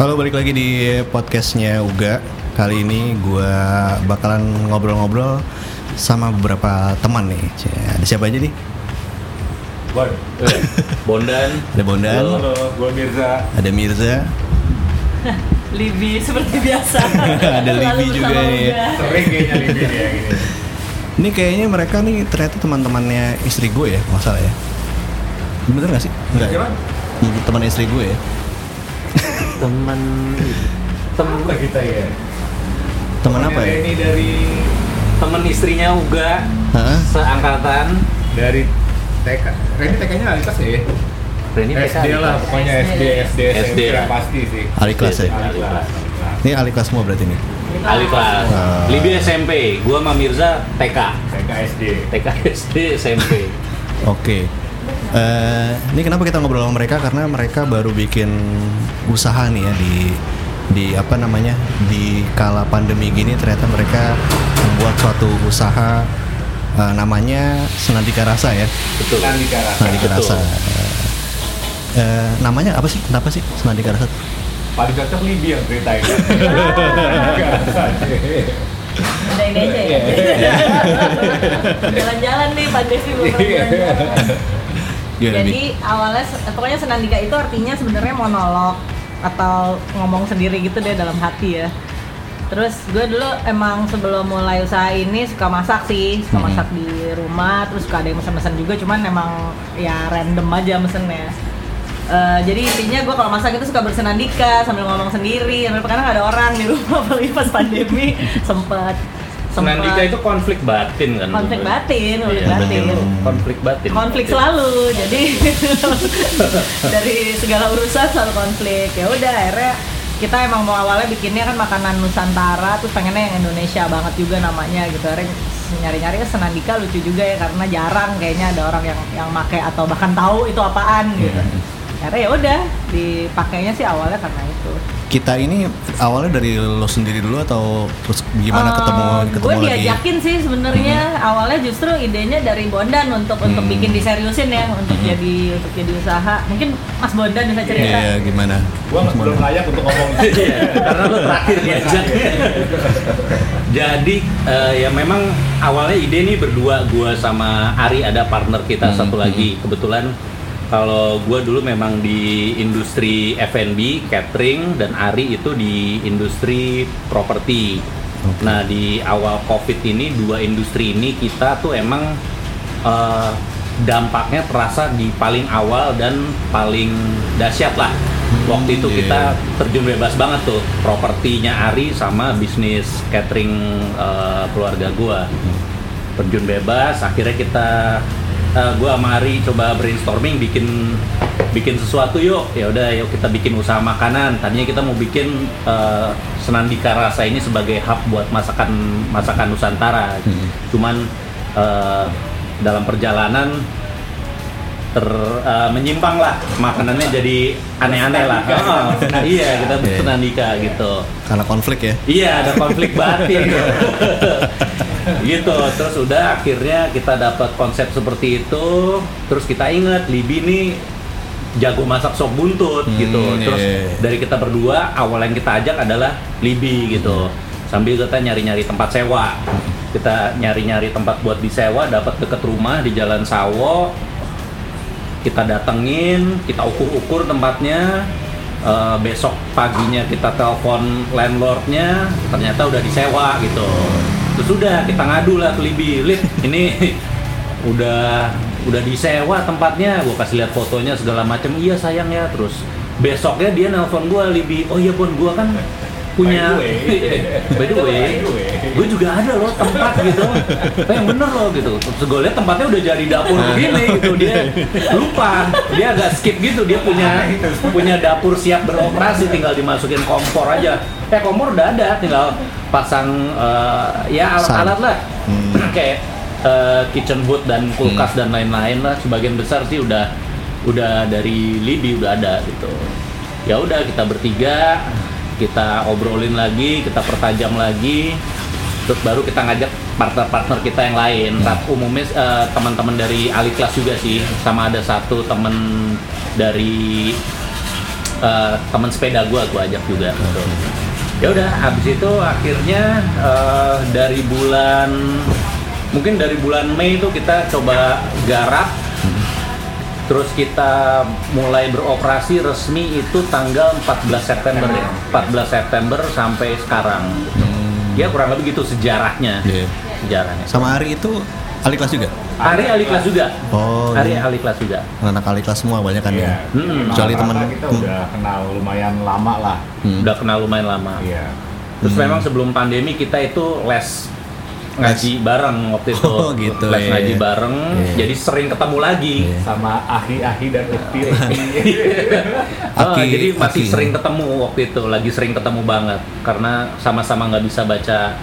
Halo, balik lagi di podcastnya Uga. Kali ini gue bakalan ngobrol-ngobrol sama beberapa teman nih. Ada siapa aja nih? Bon. Bondan Ada Bondan, Halo, gue Mirza. ada Mirza, Libi seperti biasa. Ada Libi juga nih. Sering kayaknya Libin ya gini. Ini kayaknya mereka nih ternyata teman-temannya istri gue ya, nggak salah ya. Bener gak sih? Enggak ya? Teman istri gue ya. Teman tem Apa kita ya? Teman apa ya? Ini dari teman istrinya Uga Hah? seangkatan dari TK. Reni TK-nya Alitas ya? Reni TK SD lah, pokoknya SD, SD, SD pasti sih. Ali kelas ya? Ini ali kelas semua berarti nih. Ali kelas Ah. Libi SMP gua sama Mirza TK TK SD. TK SD SMP Oke. Eh, ini kenapa kita ngobrol sama mereka? Karena mereka baru bikin usaha nih ya di di apa namanya? Di kala pandemi gini ternyata mereka membuat suatu usaha eh, namanya Senandika Rasa ya. Betul. Nandika Rasa. Senandika betul. Rasa. Eh, namanya apa sih? Kenapa sih Senandika Rasa? Paling cocok Libi yang ceritain. Aja. Ya. Jalan-jalan nih Pak belum pernah Iya. Jadi awalnya se- pokoknya senandika itu artinya sebenarnya monolog atau ngomong sendiri gitu deh dalam hati ya. Terus gue dulu emang sebelum mulai usaha ini suka masak sih, suka Mhm. masak di rumah, terus suka ada yang mesen-mesen juga, cuman emang ya random aja mesennya. Eh, jadi intinya gue kalau masak itu suka bersenandika sambil ngomong sendiri, karena nggak ada orang di rumah apalagi pas pandemi sempet Senandika itu konflik batin kan konflik batin, konflik Iya. batin. Konflik batin. Konflik selalu jadi dari segala urusan selalu konflik. Ya udah akhirnya kita emang mau awalnya bikinnya kan makanan Nusantara terus pengennya yang Indonesia banget juga namanya gitu. Akhirnya nyari-nyari ke Senandika lucu juga ya karena jarang kayaknya ada orang yang yang make atau bahkan tahu itu apaan gitu akhirnya ya udah dipakainya sih awalnya karena itu kita ini awalnya dari lo sendiri dulu atau terus gimana Eh, ketemu ketemu gue lagi diajakin sih sebenarnya awalnya justru idenya dari Bondan untuk untuk Hmm. bikin diseriusin ya untuk Hmm. jadi untuk jadi usaha mungkin Mas Bondan bisa cerita iya, gimana Gua nggak belum layak untuk ngomong. Iya, karena lo terakhir diajak. Jadi eh, ya memang awalnya ide ini berdua gua sama Ari ada partner kita Hmm, satu lagi. Kebetulan kalau gua dulu memang di industri F&B, catering dan Ari itu di industri properti. Oke. Nah, di awal Covid ini dua industri ini kita tuh emang eh, dampaknya terasa di paling awal dan paling dahsyat lah. Waktu itu iya. kita terjun bebas banget tuh propertinya Ari sama bisnis catering eh, keluarga gua terjun bebas akhirnya kita eh, gua sama Ari coba brainstorming bikin bikin sesuatu yuk. Ya udah yuk kita bikin usaha makanan. Tadinya kita mau bikin eh, Senandika Rasa ini sebagai hub buat masakan masakan Nusantara. Hmm. cuman eh, dalam perjalanan ter eh, menyimpang lah. Makanannya jadi aneh-aneh lah. Oh, iya kita Iya. Senandika gitu. Karena konflik ya. Iya ada konflik batin gitu terus udah akhirnya kita dapat konsep seperti itu terus kita ingat Libi nih jago masak sop buntut Hmm, gitu terus iya. dari kita berdua awal yang kita ajak adalah Libi gitu sambil kita nyari-nyari tempat sewa kita nyari-nyari tempat buat disewa dapat deket rumah di Jalan Sawo kita datengin, kita ukur-ukur tempatnya. eh, besok paginya kita telepon landlordnya, ternyata udah disewa gitu. Terus udah kita ngadu lah ke Libi, Lip, ini udah udah disewa tempatnya. Gue kasih lihat fotonya segala macam. Iya sayang ya. Terus besoknya dia nelpon gue Libi, oh iya Bon, gue kan punya By the way. by the way, By the way. gue juga ada loh tempat gitu. Eh yang bener loh gitu. Terus gue lihat tempatnya udah jadi dapur begini gitu. Dia lupa. Dia agak skip gitu. Dia punya punya dapur siap beroperasi. Tinggal dimasukin kompor aja. Eh kompor udah ada. Tinggal pasang eh, ya alat-alat lah. Hmm. kayak eh, kitchen hood dan kulkas dan lain-lain lah. Sebagian besar sih udah udah dari Libi udah ada gitu. Ya udah kita bertiga kita obrolin lagi kita pertajam lagi terus baru kita ngajak partner-partner kita yang lain. Tapi umumnya eh, teman-teman dari Ali Kelas juga sih, sama ada satu teman dari eh, teman sepeda gua gua ajak juga gitu. Ya udah habis itu akhirnya eh, dari bulan mungkin dari bulan Mei itu kita coba garap Terus kita mulai beroperasi resmi itu tanggal 14 September ya. 14 September sampai sekarang. Ya kurang lebih gitu sejarahnya. Iya. Sejarahnya. Sama Ari itu ahli kelas juga? Hari ahli kelas juga. Oh, Hari iya. ahli kelas juga. Anak ahli kelas semua banyak kan Iya. ya? Hmm. Kecuali temen- kita hmm. udah kenal lumayan lama lah. Hmm. Udah kenal lumayan lama. Iya. Terus Hmm. memang sebelum pandemi kita itu les ngaji bareng waktu itu. Oh, gitu, Les iya, ngaji iya. bareng. Iya. Jadi sering ketemu lagi. Iya. Sama ahi-ahi dan ukti-ukti. Oh, Aki- jadi masih Aki. sering ketemu waktu itu, lagi sering ketemu banget karena sama-sama nggak bisa baca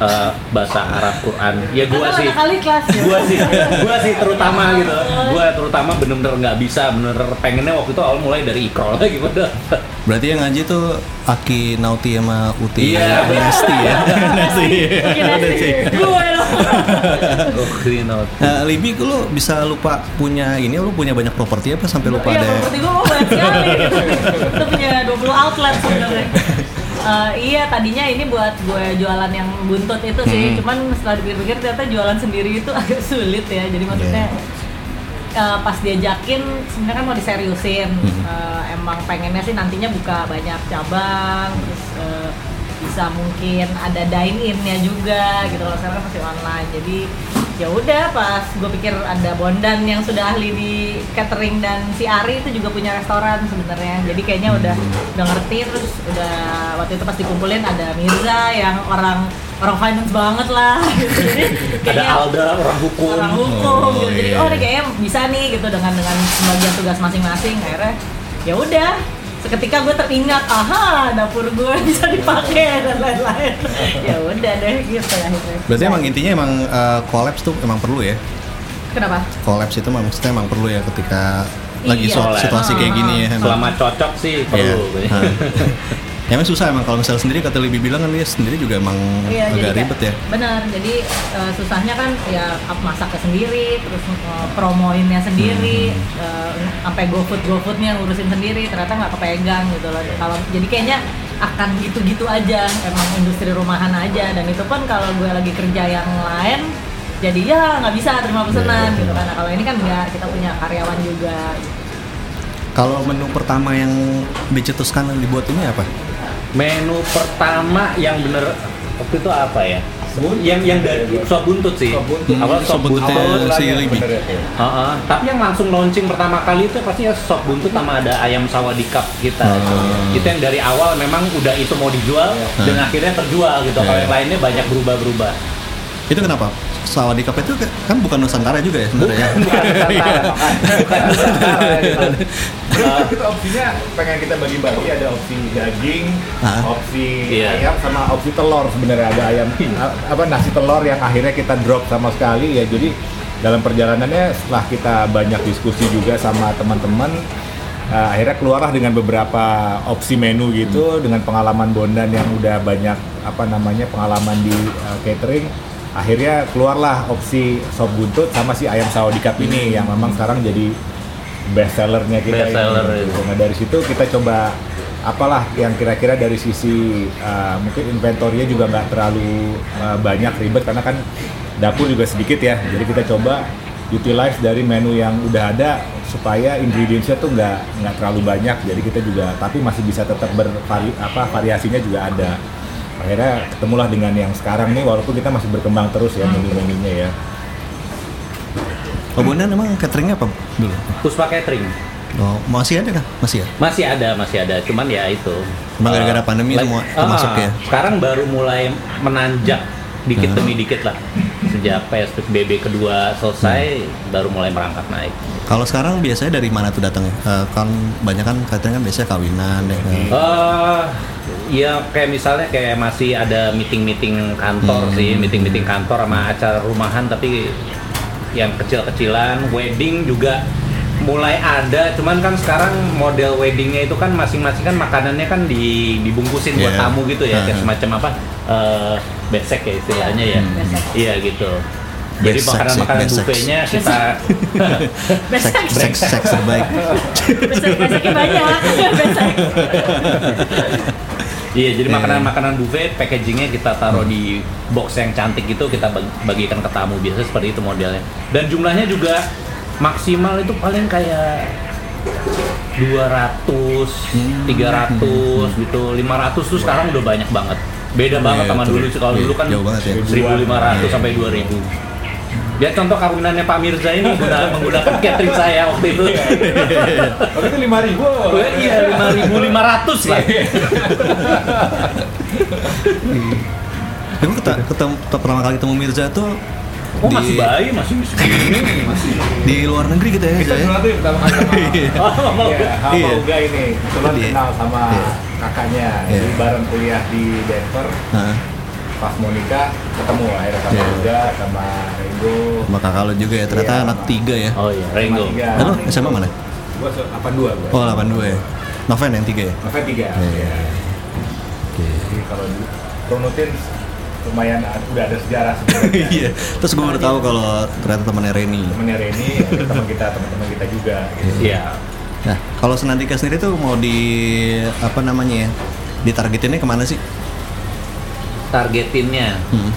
eh, bahasa Arab Quran. Ya gua Karena sih, kali kelas ya. gua sih, gua sih terutama gitu. Gua terutama bener-bener nggak bisa, bener pengennya waktu itu awal mulai dari ikro lagi udah. Berarti yang ngaji tuh Aki, Nauti sama Uti Iya. Nesti ya? Nesti Nesti Gue loh. Oh, out. Nah, Libi, lu bisa lupa punya ini, lu punya banyak properti apa sampai lupa Iya, ada properti gue mau banyak sekali. Kita punya 20 outlet sebenarnya. Eh, iya, tadinya ini buat gue jualan yang buntut itu sih. Hmm. Cuman setelah dipikir-pikir ternyata jualan sendiri itu agak sulit ya. Jadi maksudnya eh, pas diajakin sebenarnya kan mau diseriusin. Hmm. Eh, emang pengennya sih nantinya buka banyak cabang, terus eh, bisa mungkin ada dine in-nya juga gitu. Kalau sekarang masih online. Jadi ya udah pas gue pikir ada Bondan yang sudah ahli di catering dan si Ari itu juga punya restoran sebenarnya jadi kayaknya udah udah ngerti terus udah waktu itu pas dikumpulin ada Mirza yang orang orang finance banget lah gitu. jadi Ada Alda orang hukum. orang hukum Oh, gitu. jadi iya. oh ini kayaknya bisa nih gitu dengan dengan pembagian tugas masing-masing akhirnya ya udah seketika gue teringat aha dapur gue bisa dipakai dan lain-lain ya udah deh gitu akhirnya Berarti emang intinya emang uh, collapse tuh emang perlu ya? kenapa Collapse itu maksudnya emang perlu ya ketika lagi Iya. situasi kayak gini ya. emang. Selama cocok sih Iya. perlu. Hah. Ya, emang susah emang kalau misalnya sendiri kata Libi bilang kan dia sendiri juga emang Iya, agak ribet ya. Benar, jadi eh, susahnya kan ya masaknya sendiri, terus eh, promoinnya sendiri, Hmm. eh, sampai GoFood GoFoodnya ngurusin sendiri, ternyata nggak kepegang gitu loh. Kalau jadi kayaknya akan gitu-gitu aja, emang industri rumahan aja. Dan itu pun kalau gue lagi kerja yang lain, jadi ya nggak bisa terima pesanan Iya, gitu kan. Nah, kalau ini kan nggak, kita punya karyawan juga. Kalau menu pertama yang dicetuskan dibuat ini apa? Menu pertama yang bener waktu itu apa ya? Yang yang dari sop buntut sih. Sop buntut. Awal sop Sop buntut. buntut. si Libi. Ya. Heeh. Tapi yang langsung launching pertama kali itu pasti ya sop buntut sama ada ayam sawadee cup kita. Hmm. Itu yang dari awal memang udah itu mau dijual dan akhirnya terjual gitu. Kalau Iya. yang lainnya banyak berubah-berubah. Itu kenapa? Sawadee Cup itu kan bukan Nusantara juga ya sebenarnya. Bukan Nusantara, bukan Nusantara gitu. Kita opsinya pengen kita bagi-bagi ada opsi daging, Hah? opsi Iya. ayam sama opsi telur sebenarnya ada ayam. A- apa nasi telur yang akhirnya kita drop sama sekali ya. Jadi dalam perjalanannya setelah kita banyak diskusi juga sama teman-teman eh, akhirnya keluarlah dengan beberapa opsi menu gitu dengan pengalaman Bondan yang udah banyak apa namanya pengalaman di eh, catering. Akhirnya keluarlah opsi sop buntut sama si ayam sawo di cup ini yang memang sekarang jadi best sellernya kita Best seller, ini. iya. Nah dari situ kita coba apalah yang kira-kira dari sisi uh, mungkin inventornya juga nggak terlalu uh, banyak ribet karena kan dapur juga sedikit ya. Jadi kita coba utilize dari menu yang udah ada supaya ingredientsnya tuh nggak nggak terlalu banyak. Jadi kita juga tapi masih bisa tetap bervari apa variasinya juga ada. Akhirnya ketemulah dengan yang sekarang nih walaupun kita masih berkembang terus ya menu-menunya ya. Oh Bondan emang cateringnya apa dulu? Puspa Catering. Oh, masih ada kah? Masih ya? Masih ada, masih ada. Cuman ya itu. Cuma gara-gara Eh, pandemi like- semua Ah, termasuk ya? Sekarang baru mulai menanjak dikit Hmm. demi dikit lah. Sejak PSBB kedua selesai, Hmm. baru mulai merangkak naik. Kalau sekarang biasanya dari mana tuh datangnya? Eh, kan banyak kan catering kan biasanya kawinan ya. kan? Eh, ya kayak misalnya kayak masih ada meeting-meeting kantor Hmm. sih, meeting-meeting kantor sama acara rumahan tapi yang kecil-kecilan, wedding juga mulai ada, cuman kan sekarang model weddingnya itu kan masing-masing kan makanannya kan di, dibungkusin buat Yeah. tamu gitu ya, kayak semacam apa eh besek ya istilahnya ya, Hmm. Besek. iya gitu. Jadi makanan-makanan ya, buffetnya kita Besek, Seks, seks, seks terbaik. besek, beseknya banyak. Besek. Iya, jadi Iya. makanan-makanan buffet packagingnya kita taruh di box yang cantik itu kita bag- bagikan ke tamu biasa seperti itu modelnya. Dan jumlahnya juga maksimal itu paling kayak 200, Hmm. 300 gitu, 500 tuh sekarang udah banyak banget. Beda banget Iya, sama betul. dulu sih. Kalau Iya, dulu kan banget ya. 1500 Iya. sampai 2000. Ya contoh kawinannya Pak Mirza ini guna- menggunakan catering saya waktu itu. Waktu itu lima ribu. Oh, iya, 5500 lah. Emang ketemu, ketemu, pertama kali ketemu Mirza tuh Oh, di, masih bayi, masih segini, masih. di luar negeri gitu ya, Kita dulu tuh pertama kali sama Iya. Oh, mau. Iya, sama Iya. Uga ini. Kebetulan Iya. kenal sama Iya. kakaknya. Iya. Jadi bareng kuliah di Denver. Nah, Pas mau nikah ketemu akhirnya sama Iya. Uga, sama Rego. sama kakak lo juga ya, ternyata Iya. anak tiga ya. Oh iya, Rengo. Lalu SMA mana? Gua 82 gua. Oh, 82 ya. Noven yang tiga ya? November 3. Iya. Oke. Jadi kalau di runutin lumayan udah ada sejarah sebenarnya. Iya. Terus gue baru tahu kalau ternyata temannya Reni. Temennya Reni, teman kita, teman-teman kita juga. Gitu. Iya. Nah, kalau Senandika sendiri tuh mau di apa namanya ya? Ditargetinnya ke mana sih? Targetinnya. Hmm.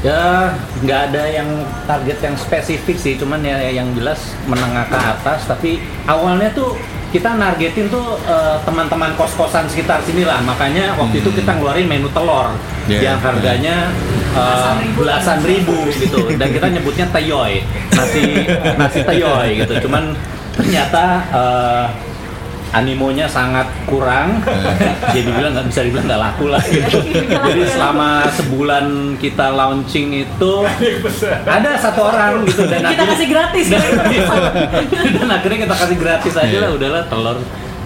Ya, nggak ada yang target yang spesifik sih, cuman ya yang jelas menengah ke atas. Tapi awalnya tuh kita nargetin tuh eh, teman-teman kos-kosan sekitar sini lah. Makanya waktu itu kita ngeluarin menu telur Yeah, yang harganya eh, Belasan ribu. belasan ribu gitu. Dan kita nyebutnya teyoy, nasi nasi teyoy gitu. Cuman ternyata eh, animonya sangat kurang. Jadi bilang nggak bisa dibilang nggak laku lah gitu. Jadi selama sebulan kita launching itu ada satu orang gitu dan Kita akhirnya- kasih gratis. dan, dan akhirnya kita kasih gratis aja lah udahlah telur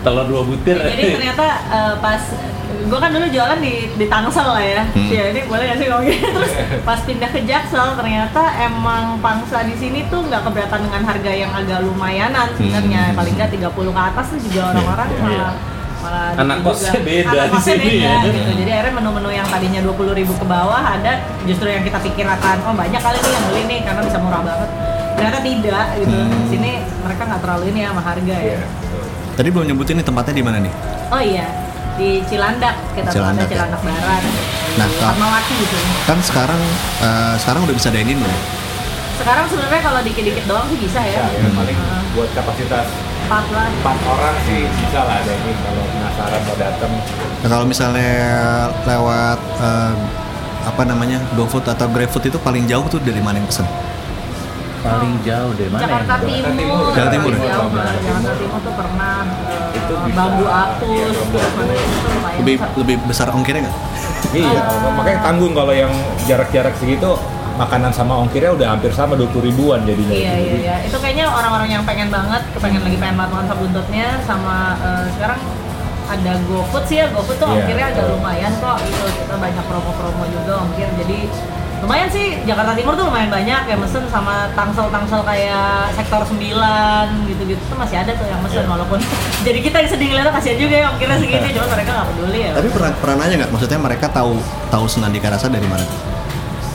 telur dua butir. Jadi ternyata eh, pas gue kan dulu jualan di di Tangsel lah ya. Hmm. Ya ini boleh gak sih gitu? Terus pas pindah ke Jaksel ternyata emang pangsa di sini tuh nggak keberatan dengan harga yang agak lumayanan sebenarnya. Hmm. Paling nggak 30 ke atas tuh juga orang-orang Iya. malah malah Anak kosnya beda Anak di sini beda, ya. gitu. Jadi akhirnya menu-menu yang tadinya 20.000 ribu ke bawah ada justru yang kita pikirkan oh banyak kali nih yang beli nih karena bisa murah banget. Ternyata tidak gitu. Hmm. Di sini mereka nggak terlalu ini ya sama harga ya. Iya, betul. Tadi belum nyebutin nih tempatnya di mana nih? Oh iya, di Cilandak kita Cilandak Cilandak, ya? Cilandak Barat. Nah, di kalau- Fatmawati gitu. Kan sekarang eh, sekarang udah bisa dine in belum? Sekarang sebenarnya kalau dikit-dikit doang sih bisa ya. Ya, ya, paling Heeh. buat kapasitas Empat lah. empat orang sih bisa lah ada ini kalau penasaran mau datang. Nah, kalau misalnya lewat eh, apa namanya GoFood atau GrabFood itu paling jauh tuh dari mana yang pesen? Paling jauh deh mana? Jakarta ya? Timur. Timur. Jakarta Timur ya? Jauh lah. Jakarta Timur tuh pernah eh, Itu bisa. bambu apus, Iya, lumayan. Lebih besar. lebih besar ongkirnya nggak? Iya, makanya tanggung kalau yang jarak-jarak segitu makanan sama ongkirnya udah hampir sama 20 ribuan jadinya. Iya iya iya. Itu kayaknya orang-orang yang pengen banget, kepengen lagi pengen banget makan buntutnya sama eh, sekarang ada GoFood sih ya, GoFood tuh Iya. ongkirnya agak lumayan kok gitu. Kita banyak promo-promo juga ongkir. Jadi lumayan sih Jakarta Timur tuh lumayan banyak yang mesen sama tangsel-tangsel kayak sektor 9 gitu-gitu tuh masih ada tuh yang mesen Iya. walaupun jadi kita yang sedih ngeliatnya kasihan juga ya ongkirnya segini cuma mereka nggak peduli ya Tapi pernah pernah nanya nggak? Maksudnya mereka tahu tahu Senandika Rasa dari mana?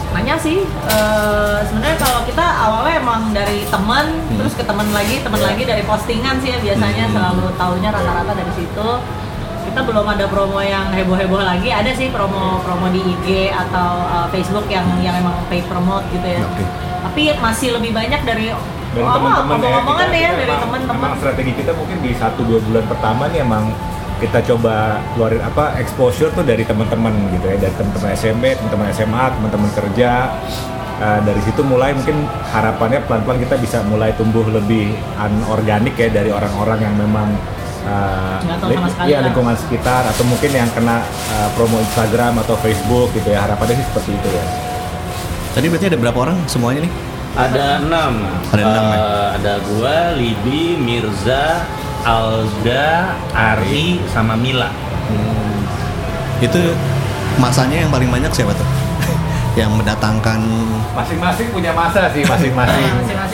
nanya sih eh, sebenarnya kalau kita awalnya emang dari teman terus ke teman lagi teman lagi dari postingan sih ya biasanya Hmm. selalu taunya rata-rata dari situ kita belum ada promo yang heboh-heboh lagi. Ada sih promo-promo di IG atau eh, Facebook yang yang emang paid promote gitu ya. Oke. tapi masih lebih banyak dari dari oh, teman-teman ya, kita- ya kita dari teman-teman. strategi kita mungkin di satu dua bulan pertama nih emang kita coba keluarin apa exposure tuh dari teman-teman gitu ya. Dari teman-teman SMP, teman-teman SMA, teman-teman kerja. Uh, dari situ mulai mungkin harapannya pelan-pelan kita bisa mulai tumbuh lebih anorganik ya dari orang-orang yang memang uh, iya, lah. lingkungan sekitar atau mungkin yang kena uh, promo Instagram atau Facebook gitu ya harapannya sih seperti itu ya. Tadi berarti ada berapa orang semuanya nih? Ada enam. Ada enam, ya? Eh, Ada gua, Libi, Mirza, Alda, Ari, sama Mila. Itu masanya yang paling banyak siapa tuh? Yang mendatangkan Masing-masing punya masa sih masing-masing.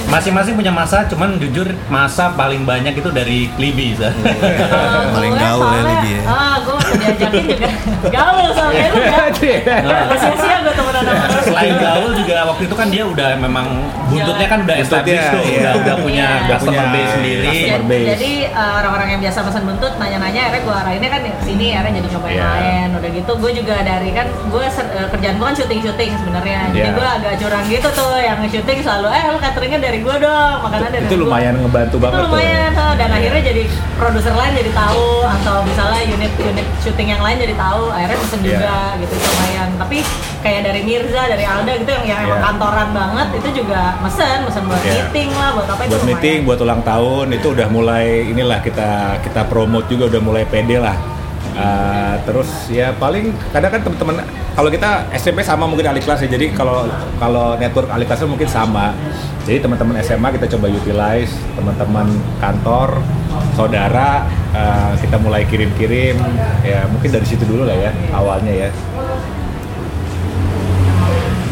masing-masing punya masa, cuman jujur masa paling banyak itu dari Libi. Sa. Eh, Paling gue gaul ya, Libi ya. ah gue diajakin juga gaul soalnya lu ya Iya. Gak sia-sia gue lu Selain gaul juga waktu itu kan dia udah memang buntutnya kan udah Buntutnya, established tuh, iya. udah, udah punya Iya. Customer punya base sendiri. customer Jadi, base. jadi, uh, orang-orang yang biasa pesan buntut nanya-nanya, akhirnya gue arahinnya kan sini, akhirnya jadi coba yang Iya. lain. Udah gitu, gue juga dari kan gue kerjaan gue kan syuting-syuting sebenarnya. Jadi Iya. gue agak curang gitu tuh, yang syuting selalu, eh lu cateringnya dari gue dong, makanan dari Itu gua." lumayan ngebantu Itu banget tuh. lumayan tuh. dan akhirnya jadi produser lain jadi tahu atau misalnya unit-unit syuting yang lain jadi tahu, akhirnya pesen Iya. juga gitu itu lumayan. Tapi kayak dari Mirza, dari Alda gitu yang yang emang Iya. kantoran banget itu juga mesen, mesen buat Iya. meeting lah, buat apa itu buat meeting, buat ulang tahun itu udah mulai inilah kita kita promote juga udah mulai pede lah. Uh, terus ya paling kadang kan teman-teman kalau kita SMP sama mungkin adik kelas ya jadi kalau kalau network adik kelasnya mungkin sama. Jadi teman-teman SMA kita coba utilize teman-teman kantor saudara uh, kita mulai kirim-kirim. Ya mungkin dari situ dulu lah ya awalnya ya.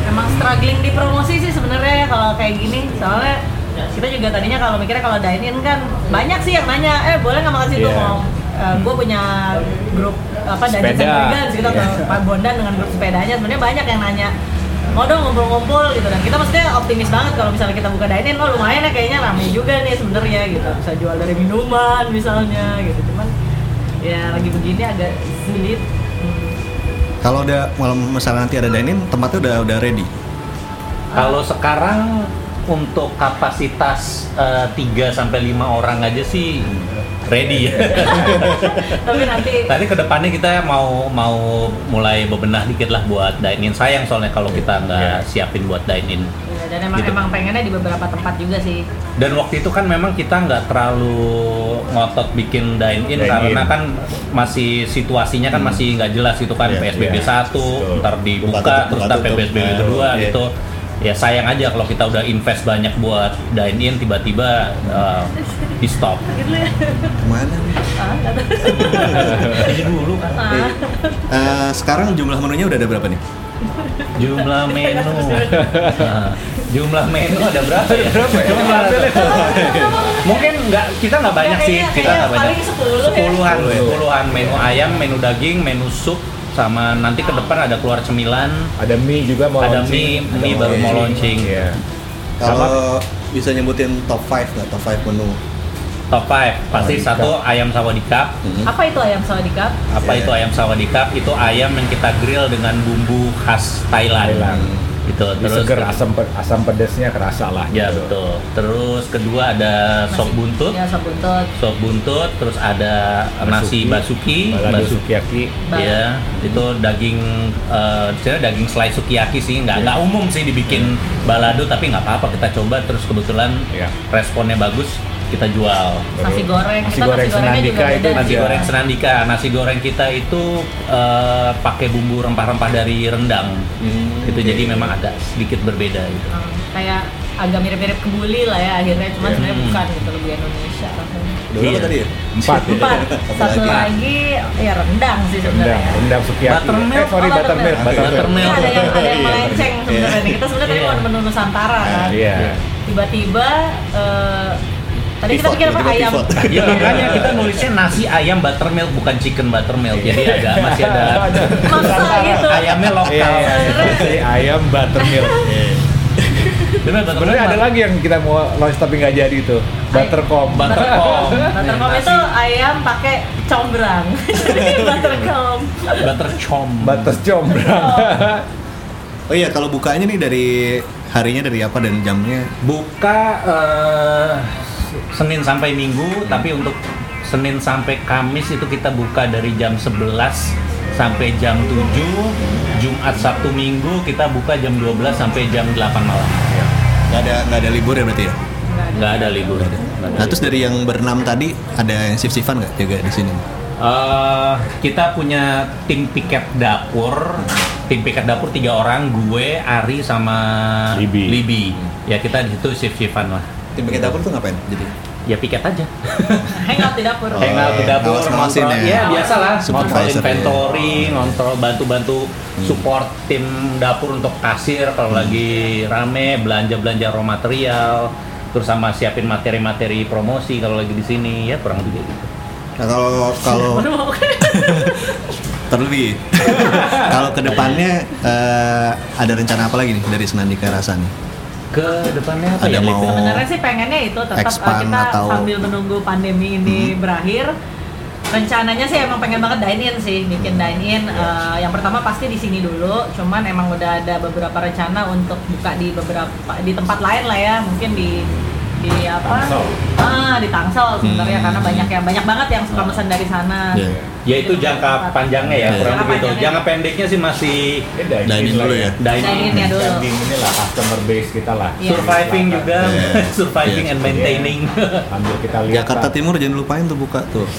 Emang struggling di promosi sih sebenarnya ya kalau kayak gini. Soalnya kita juga tadinya kalau mikirnya kalau dine in kan banyak sih yang nanya eh boleh nggak makan situ Iya. Mau gue punya grup apa and Sepeda. Gitu atau Pak Bondan dengan grup sepedanya sebenarnya banyak yang nanya mau dong ngumpul-ngumpul gitu dan kita maksudnya optimis banget kalau misalnya kita buka dine in oh lumayan ya kayaknya rame juga nih sebenarnya gitu bisa jual dari minuman misalnya gitu cuman ya lagi begini agak sulit Hmm. Kalau udah malam misalnya nanti ada dining, tempatnya udah udah ready. Kalau sekarang untuk kapasitas 3 sampai 5 orang aja sih ready ya. tapi nanti Tadi ke depannya kita mau mau mulai bebenah dikit lah buat dine in. Sayang soalnya kalau kita nggak siapin buat dine in. Iya, dan emang Gitu. emang pengennya di beberapa tempat juga sih. Dan waktu itu kan memang kita nggak terlalu ngotot bikin dine in Dine karena in. kan masih situasinya kan masih nggak jelas itu kan Iya, PSBB iya. satu, Betul. ntar dibuka, Buka terus ntar. PSBB Nah, kedua iya. gitu. Ya sayang aja kalau kita udah invest banyak buat dine in tiba-tiba uh, di stop. Ya. Ke mana nih? Ah, dulu kan. Eh, sekarang jumlah menunya udah ada berapa nih? Jumlah menu. Nah, jumlah menu ada berapa ya? Berapa ya? Jumlah Mungkin nggak kita nggak banyak Ya, sih, kita nggak banyak. paling 10 ya. Sepuluhan, Sepuluh. sepuluhan menu ayam, menu daging, menu sup, sama nanti ke depan ada keluar cemilan, ada mie juga mau ada launching. mie, mie baru mau launching. Iya. Kalau bisa nyebutin top 5 nggak? Top 5 menu. Top 5 pasti Sawadikap. satu ayam sawadikap. Mhm. Apa itu ayam sawadikap? Apa Iya. itu ayam sawadikap? Itu ayam yang kita grill dengan bumbu khas Thailand. Thailand. Gitu. Lebih Terus seger asam asam pedasnya kerasa lah Ya gitu. betul. Terus kedua ada sop Nasi- buntut. Ya, sop buntut. Sop buntut, terus ada nasi basuki, balado basu- sukiyaki Ba- Ya, itu daging, eh sebenarnya daging slice sukiyaki sih, nggak nggak umum sih dibikin balado, tapi nggak apa-apa kita coba terus kebetulan Iya. responnya bagus, kita jual. Nasi goreng. nasi Kita goreng nasi senandika juga itu beda. Nasi Iya. goreng senandika, nasi goreng kita itu eh, pakai bumbu rempah-rempah dari rendang, Hmm, itu jadi memang agak sedikit berbeda gitu. Hmm, kayak agak mirip-mirip kebuli lah ya akhirnya, cuman Iya. sebenarnya Hmm. bukan gitu lebih Indonesia rasanya. Berapa Iya. tadi ya? empat Empat, satu lagi? lagi ya rendang sih rendang sebenarnya. rendang sukiyaki Buttermilk. eh sorry Oh, buttermilk buttermilk. Ada yang ada yang Iya. melenceng sebenarnya. Kita sebenarnya tadi Iya. mau menu Nusantara kan. iya Tiba-tiba eh, tadi kita pikir apa ayam. pivot. Ya makanya kita nulisnya nasi ayam buttermilk bukan chicken buttermilk, jadi agak masih ada Masa gitu. ayamnya iya lokal. iya Nasi ayam buttermilk Bener, sebenarnya ada lagi yang kita mau launch tapi nggak jadi itu buttercom buttercom. Buttercom Nasi itu ayam pakai combrang. Buttercom. buttercom. batas combrang Oh iya, kalau bukanya nih dari harinya dari apa dan jamnya? Buka eh, Senin sampai Minggu, tapi untuk Senin sampai Kamis itu kita buka dari jam 11 sampai jam 7. Jumat, Sabtu, Minggu kita buka jam 12 sampai jam 8 malam. Nggak ada nggak ada libur ya berarti ya? Nggak ada. Libur. Nggak ada Nah terus dari yang berenam tadi ada yang shift-shiftan nggak jaga di sini? Eh, kita punya tim piket dapur, tim piket dapur tiga orang, gue, Ari sama Libi. Ya kita di situ shift shiftan lah. Tim pakai dapur tuh ngapain? Jadi Ya piket aja. Hangout di dapur. Oh, Hangout di dapur, ngawas-ngawasin ngontrol, ya. ya biasa lah, ngontrol Supervisor ya. inventory, ngontrol bantu-bantu Hmm. support tim dapur untuk kasir kalau lagi rame, belanja-belanja raw material, terus sama siapin materi-materi promosi kalau lagi di sini, ya kurang lebih gitu. Nah kalau kalau terlebih. Kalau ke depannya eh, ada rencana apa lagi nih dari Senandika Rasa nih? Ke depannya apa Ada ya? mau-? Sebenarnya sih pengennya itu tetap uh, expand kita atau- Hmm. sambil menunggu pandemi ini berakhir. Rencananya sih emang pengen banget dine in sih, bikin dine in. Iya. Uh, yang pertama pasti di sini dulu. Cuman emang udah ada beberapa rencana untuk buka di beberapa di tempat lain lah ya, mungkin di di apa? Tangsel. Ah, di Tangsel sebenarnya Hmm. karena banyak yang banyak banget yang suka pesan dari sana. Iya. Ya itu jangka panjangnya ya, Iya. kurang Jangka begitu. Jangka pendeknya sih masih Ini Dine-in lah dulu ya. dining, Dine in ya dulu. Standing inilah customer base kita lah. Iya. surviving juga, Iya. surviving Iya. and maintaining. Sambil kita lihat Jakarta lah. Timur jangan lupain tuh buka tuh.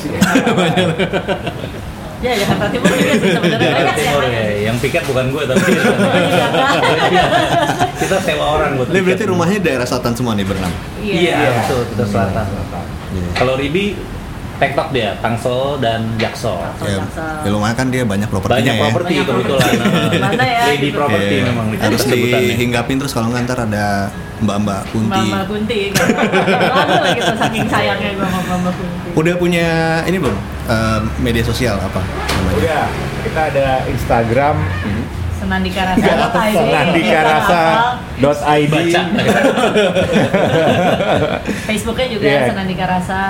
Ya Jakarta Timur juga sih sebenarnya Jakarta banyak Timur ya, yang piket bukan gue tapi kita sewa orang buat Ini berarti rumahnya daerah selatan semua nih berenam. Iya, Iya. betul, kita selatan. Iya. Kalau Ribi tektok dia, Tangsel dan Jaksel. Ya, ya lumayan kan dia banyak propertinya Banyak ya. properti Banyak kebetulan. properti. Mana ya, Lady property Iya. memang di harus dihinggapin terus kalau nggak ntar ada mbak-mbak kunti. Mbak Mbak Kunti. Aduh lagi saking sayangnya gue sama Mbak Mbak Kunti. Udah punya ini belum Eh, media sosial apa namanya? Udah, kita ada Instagram Senandika Rasa Senandika Rasa dot ID. Baca. Facebooknya juga Iya. Senandika Rasa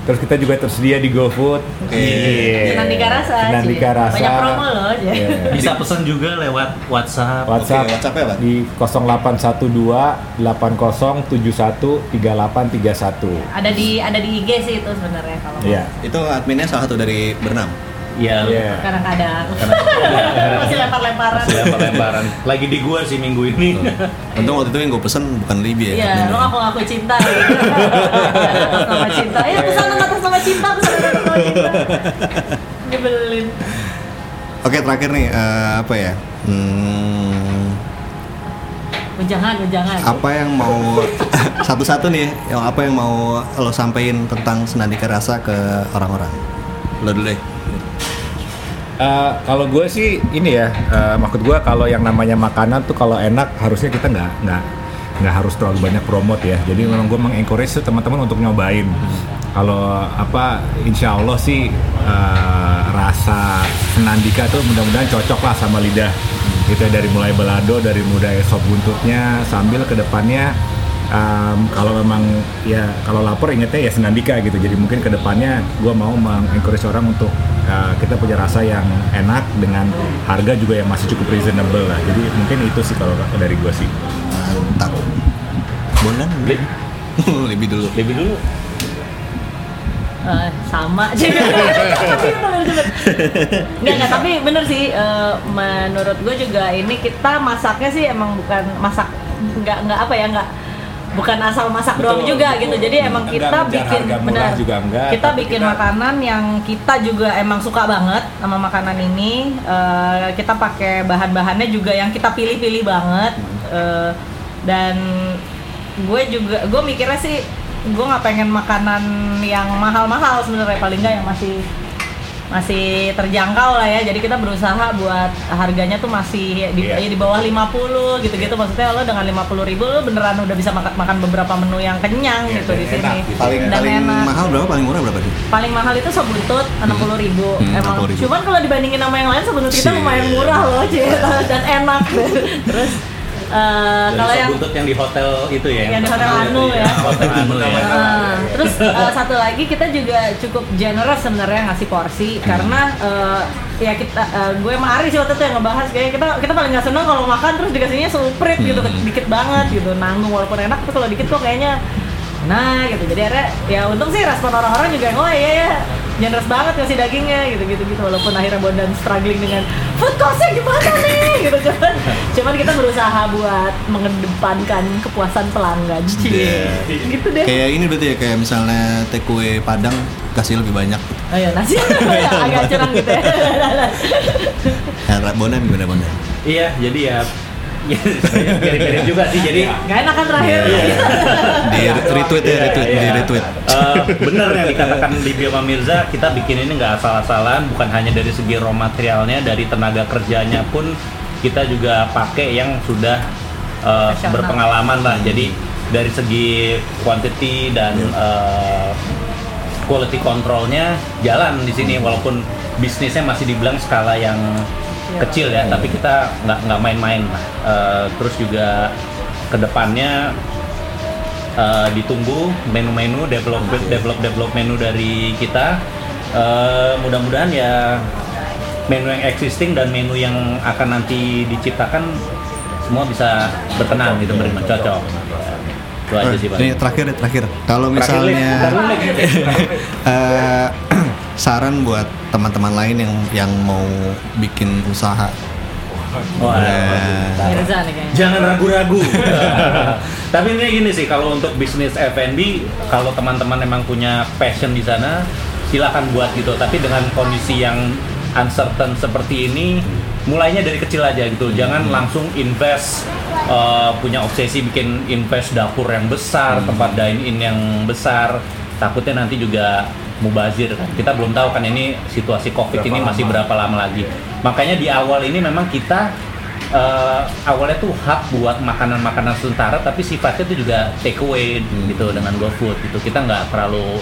Terus kita juga tersedia di GoFood. Oke. Iya. Senandika Rasa Senandika Ci. Rasa. Banyak promo loh. Iya. Bisa pesan juga lewat WhatsApp. WhatsApp, Oke, WhatsApp-nya apa? di 0812 80 71 3831. Ada di ada di IG sih itu sebenarnya kalau mau. Iya. Itu adminnya salah satu dari Bernam. Ya, Iya. Kadang-kadang masih lempar-lemparan. masih lempar-lemparan. Lagi di gua sih minggu ini. Untung waktu itu yang gue pesen bukan Libya ya. Iya, lo ngaku ngaku cinta gitu. atas nama cinta. Ya pesan atas nama cinta, pesan atas nama cinta. Nyebelin. Oke terakhir nih eh, apa ya? Hmm, Ujangan, ujangan. apa yang mau satu-satu nih? Yang apa yang mau lo sampein tentang Senandika Rasa ke orang-orang? Lo dulu deh. Eh, kalau gue sih ini ya, eh, maksud gue kalau yang namanya makanan tuh kalau enak harusnya kita nggak nggak nggak harus terlalu banyak promote ya. Jadi memang gue mengencourage teman-teman untuk nyobain. Kalau apa, insya Allah sih eh, rasa Senandika tuh mudah-mudahan cocok lah sama lidah. Gitu ya, dari mulai belado, dari mulai sop buntutnya, sambil ke depannya Um, kalau memang ya kalau lapar ingetnya ya Senandika gitu jadi mungkin ke depannya gue mau mengencourage orang untuk uh, kita punya rasa yang enak dengan harga juga yang masih cukup reasonable lah jadi mungkin itu sih kalau dari gue sih Mantap. Bonan? Lebih dulu. Lebih dulu. Eh, sama sih. Nggak, nggak, tapi bener sih eh, menurut gue juga ini kita masaknya sih emang bukan masak nggak nggak apa ya nggak bukan asal masak doang Betul, juga betul. gitu. Jadi emang Enggak kita ngejar bikin benar. juga enggak, kita bikin kita- makanan yang kita juga emang suka banget sama makanan ini. Eh, kita pakai bahan-bahannya juga yang kita pilih-pilih banget. Eh, dan gue juga gue mikirnya sih gue nggak pengen makanan yang mahal-mahal sebenarnya paling nggak yang masih masih terjangkau lah ya jadi kita berusaha buat harganya tuh masih di, Iya. ya di bawah 50 gitu-gitu maksudnya lo dengan 50 ribu lo beneran udah bisa makan, makan beberapa menu yang kenyang Iya, gitu di dan sini enak gitu. Paling dan paling enak mahal berapa? Paling murah berapa sih? paling mahal itu sop buntut 60 ribu Hmm, emang 60.000. cuman kalau dibandingin sama yang lain buntut kita lumayan murah loh Cie. dan enak terus eh, Dari kalau yang buntut yang di hotel itu ya. Yang di Hotel Anu ya. Hotel Anu ya. Ah, terus eh, satu lagi kita juga cukup generous sebenarnya ngasih porsi karena eh, ya kita gue sama Ari sih waktu itu yang ngebahas kayak kita kita paling nggak seneng kalau makan terus dikasihnya suprit gitu dikit banget gitu nanggung walaupun enak tapi kalau dikit kok kayaknya nah gitu jadi akhirnya ya untung sih respon orang-orang juga oh iya ya generous banget ngasih dagingnya gitu gitu gitu walaupun akhirnya Bondan struggling dengan food costnya gimana nih berusaha buat mengedepankan kepuasan pelanggan Iya. gitu deh Kayak ini berarti ya kayak misalnya takeaway Padang kasih lebih banyak. oh ya nasi agak curang gitu ya Nah, Bonan gimana Bonan? Iya, jadi ya ya, mirip-mirip juga sih. Jadi Gak enak kan terakhir Di retweet ya, Iya, retweet, iya. di retweet. Eh, bener yang dikatakan Libya sama Mirza, kita bikin ini nggak asal-asalan, bukan hanya dari segi raw materialnya, dari tenaga kerjanya pun kita juga pakai yang sudah Profesional. berpengalaman lah. Jadi dari segi quantity dan Iya. eh, quality controlnya jalan di sini walaupun bisnisnya masih dibilang skala yang kecil ya, tapi kita nggak nggak main-main lah. Eh, terus juga ke depannya eh, ditunggu menu-menu develop develop develop menu dari kita. Eh, mudah-mudahan ya menu yang existing dan menu yang akan nanti diciptakan semua bisa berkenan gitu beriman cocok. Itu aja sih, Pak. Ini terakhir deh, terakhir. Kalau misalnya eh, saran buat teman-teman lain yang yang mau bikin usaha. Wah, Eh. Jangan ragu-ragu. Tapi ini gini sih, kalau untuk bisnis F&B, kalau teman-teman emang punya passion di sana, silakan buat gitu. Tapi dengan kondisi yang uncertain seperti ini, mulainya dari kecil aja gitu. Jangan langsung invest eh, punya obsesi bikin invest dapur yang besar, tempat dine in yang besar. Takutnya nanti juga mubazir kan. Kita belum tahu kan ini situasi Covid Berapa ini masih lama? berapa lama lagi. Makanya di awal ini memang kita eh, awalnya tuh hub buat makanan-makanan sementara tapi sifatnya tuh juga take away gitu dengan GoFood gitu kita nggak terlalu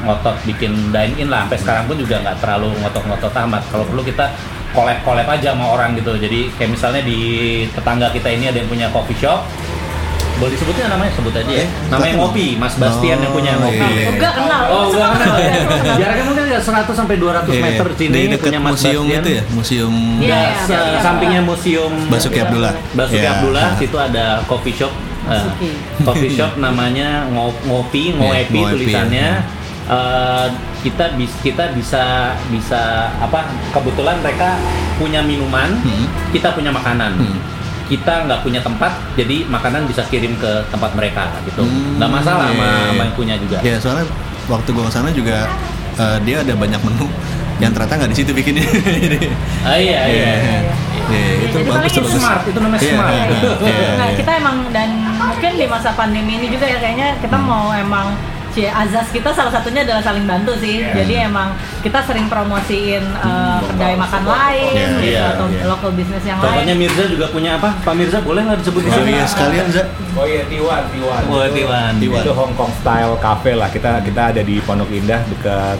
ngotot bikin dine in lah sampai sekarang pun juga nggak terlalu ngotot-ngotot amat kalau perlu kita collab-collab aja sama orang gitu jadi kayak misalnya di tetangga kita ini ada yang punya coffee shop boleh disebutin namanya sebut aja ya Eh, namanya. Ngopi Mas Bastian yang punya Oh, Ngopi iya. Enggak kenal. Oh, enggak kenal ya. Jaraknya mungkin ya 100 sampai 200 Iya, meter sini di dekat punya Mas museum Bastian. itu ya, museum Iya, Ya, iya, iya. sampingnya museum Basuki Abdullah. Basuki Iya. Abdullah situ ada coffee shop. Basuki. coffee shop namanya Ngo- Ngopi, Ngoepi Ngoepi, tulisannya. ya. Eh, kita bis, kita bisa bisa apa kebetulan mereka punya minuman, Hmm. kita punya makanan. Hmm. Kita nggak punya tempat, jadi makanan bisa kirim ke tempat mereka gitu. Hmm, Nggak masalah sama, iya, iya. sama yang punya juga. Ya soalnya waktu gua ke sana juga eh, dia ada banyak menu yang ternyata nggak di situ bikinnya. Ah, iya, iya. Iya, Iya, itu jadi bagus bagus. Smart, itu namanya Iya, smart. iya, iya, Nah, iya. kita emang dan mungkin di masa pandemi ini juga ya kayaknya kita Hmm. mau emang si azas kita salah satunya adalah saling bantu sih. Iya. Jadi emang kita sering promosiin uh, kedai makan lain Iya, gitu iya, atau iya. local business yang Contohnya lain. Mirza juga punya apa? Pak Mirza boleh nggak disebut di Oh sini? iya sekalian Za. Oh iya Tiwan, Tiwan. Oh, Tiwan. Tiwan. Itu Hong Kong style cafe lah. Kita kita ada di Pondok Indah dekat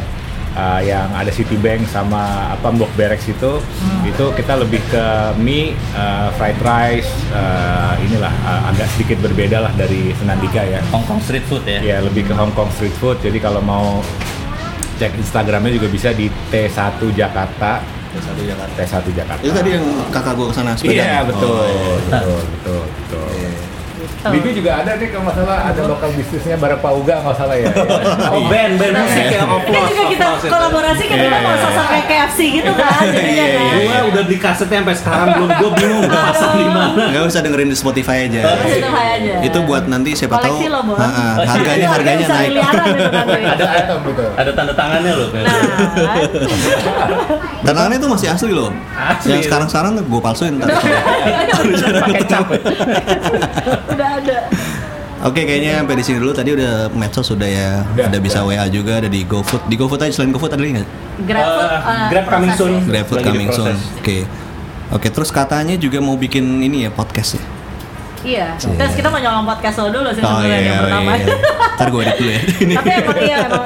uh, yang ada Citibank sama apa Mbok Berex itu. Itu kita lebih ke mie, uh, fried rice, uh, inilah uh, agak sedikit berbeda lah dari Senandika ya. Hong Kong street food ya. Ya lebih ke Hong Kong street food. Jadi kalau mau cek Instagramnya juga bisa di T1 Jakarta. T1 Jakarta. T1 Jakarta. Itu tadi yang kakak gua ke sana sepeda. Iya betul, Oh, iya. betul, betul, betul. Gitu. Bibi juga ada nih kalau nggak salah ada lokal bisnisnya Bareng Pauga nggak salah ya. Oh band, band musik ya, Ini oplos, juga kita kolaborasi kan dulu mau sosok kayak KFC gitu kan jadinya Iya, kan. Gua udah beli kasetnya sampai sekarang belum, gua bingung gua pasang di mana. Nggak usah dengerin di Spotify aja. Spotify aja. Itu buat nanti siapa tahu. Ah, ah, Oh, harganya harganya naik. Ada Ada betul. ada tanda tangannya loh. Nah, kan. Tantangannya itu masih asli loh. Asli. Yang sekarang-sekarang gue palsuin. ntar. pakai udah ada. Oke, kayaknya sampai di sini dulu. Tadi udah medsos sudah ya. Udah, Udah bisa udah. WA juga, ada di GoFood. Di GoFood aja selain GoFood ada lagi nggak? GrabFood, Eh, uh, Grab coming soon. GrabFood coming soon. Oke. Oke, terus katanya juga mau bikin ini ya podcast ya. Iya. Terus kita mau nyolong podcast lo dulu sih Oh sebenarnya iya, yang oh pertama. iya. Ntar gue edit dulu ya. Tapi emang iya, emang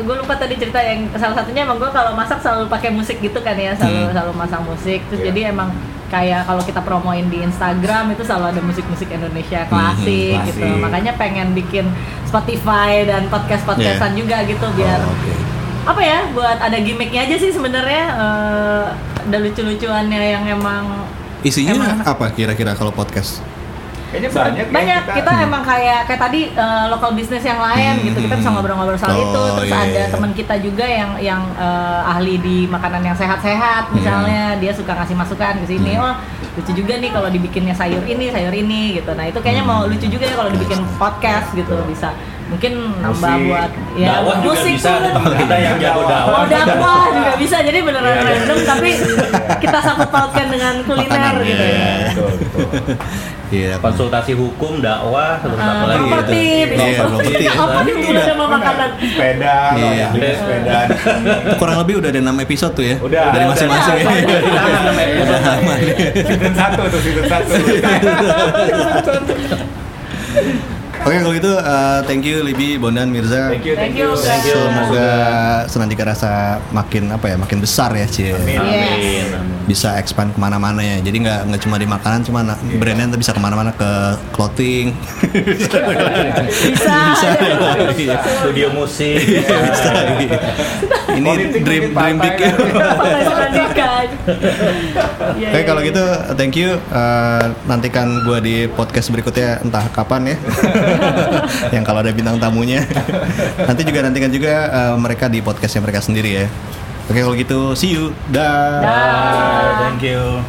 gue lupa tadi cerita yang salah satunya emang gue kalau masak selalu pakai musik gitu kan ya, selalu Hmm. selalu masang musik. Terus Iya. jadi emang kayak kalau kita promoin di Instagram itu selalu ada musik-musik Indonesia klasik klasik. gitu. Makanya pengen bikin Spotify dan podcast-podcastan juga gitu biar Oh, Oke. apa ya buat ada gimmicknya aja sih sebenarnya eh, ada lucu-lucuannya yang emang Isinya Emang- apa kira-kira kalau podcast? Kayaknya banyak ya banyak kita. kita, emang kayak kayak tadi eh, lokal bisnis yang lain Hmm, gitu kita bisa hmm. ngobrol-ngobrol soal Oh, itu terus iya, ada iya. teman kita juga yang yang eh, ahli di makanan yang sehat-sehat misalnya dia suka ngasih masukan ke sini Hmm. oh lucu juga nih kalau dibikinnya sayur ini sayur ini gitu nah itu kayaknya Hmm. mau lucu juga ya kalau dibikin podcast gitu bisa mungkin nambah buat ya Dakwah juga musik bisa. pun. Kita yang jago dakwah. mau dakwah juga bisa jadi beneran Iya. random tapi kita sangkut pautkan dengan kuliner Makanan, gitu iya. ya Betul, betul. Iya. Konsultasi hukum, dakwah, terus Ah, apa lagi? properti, gitu. bisa Iya, properti. apa nih udah sama makanan Sepeda, Iya. beli sepeda. Kurang lebih udah ada 6 episode tuh ya. Udah. Dari masing-masing ya. Udah lama nih. Season satu tuh season satu. Oke kalau gitu uh, thank you Libi, Bondan, Mirza. Thank you, Thank you. Thank you. Semoga senandika rasa makin apa ya, makin besar ya Cie. Amin. Amin. Bisa expand ke mana-mana ya. Jadi nggak nggak cuma di makanan, cuma na- brandnya nanti bisa ke mana-mana ke clothing. Bisa. Bisa. Iya. Studio musik. bisa. iya. Ini Politik dream dream big. Iya, Oke iya, kalau iya. gitu thank you Uh, nantikan gue di podcast berikutnya entah kapan ya yang kalau ada bintang tamunya. Nanti juga nantikan juga uh, mereka di podcastnya mereka sendiri ya. Oke kalau gitu see you. Dah. Dah. Thank you.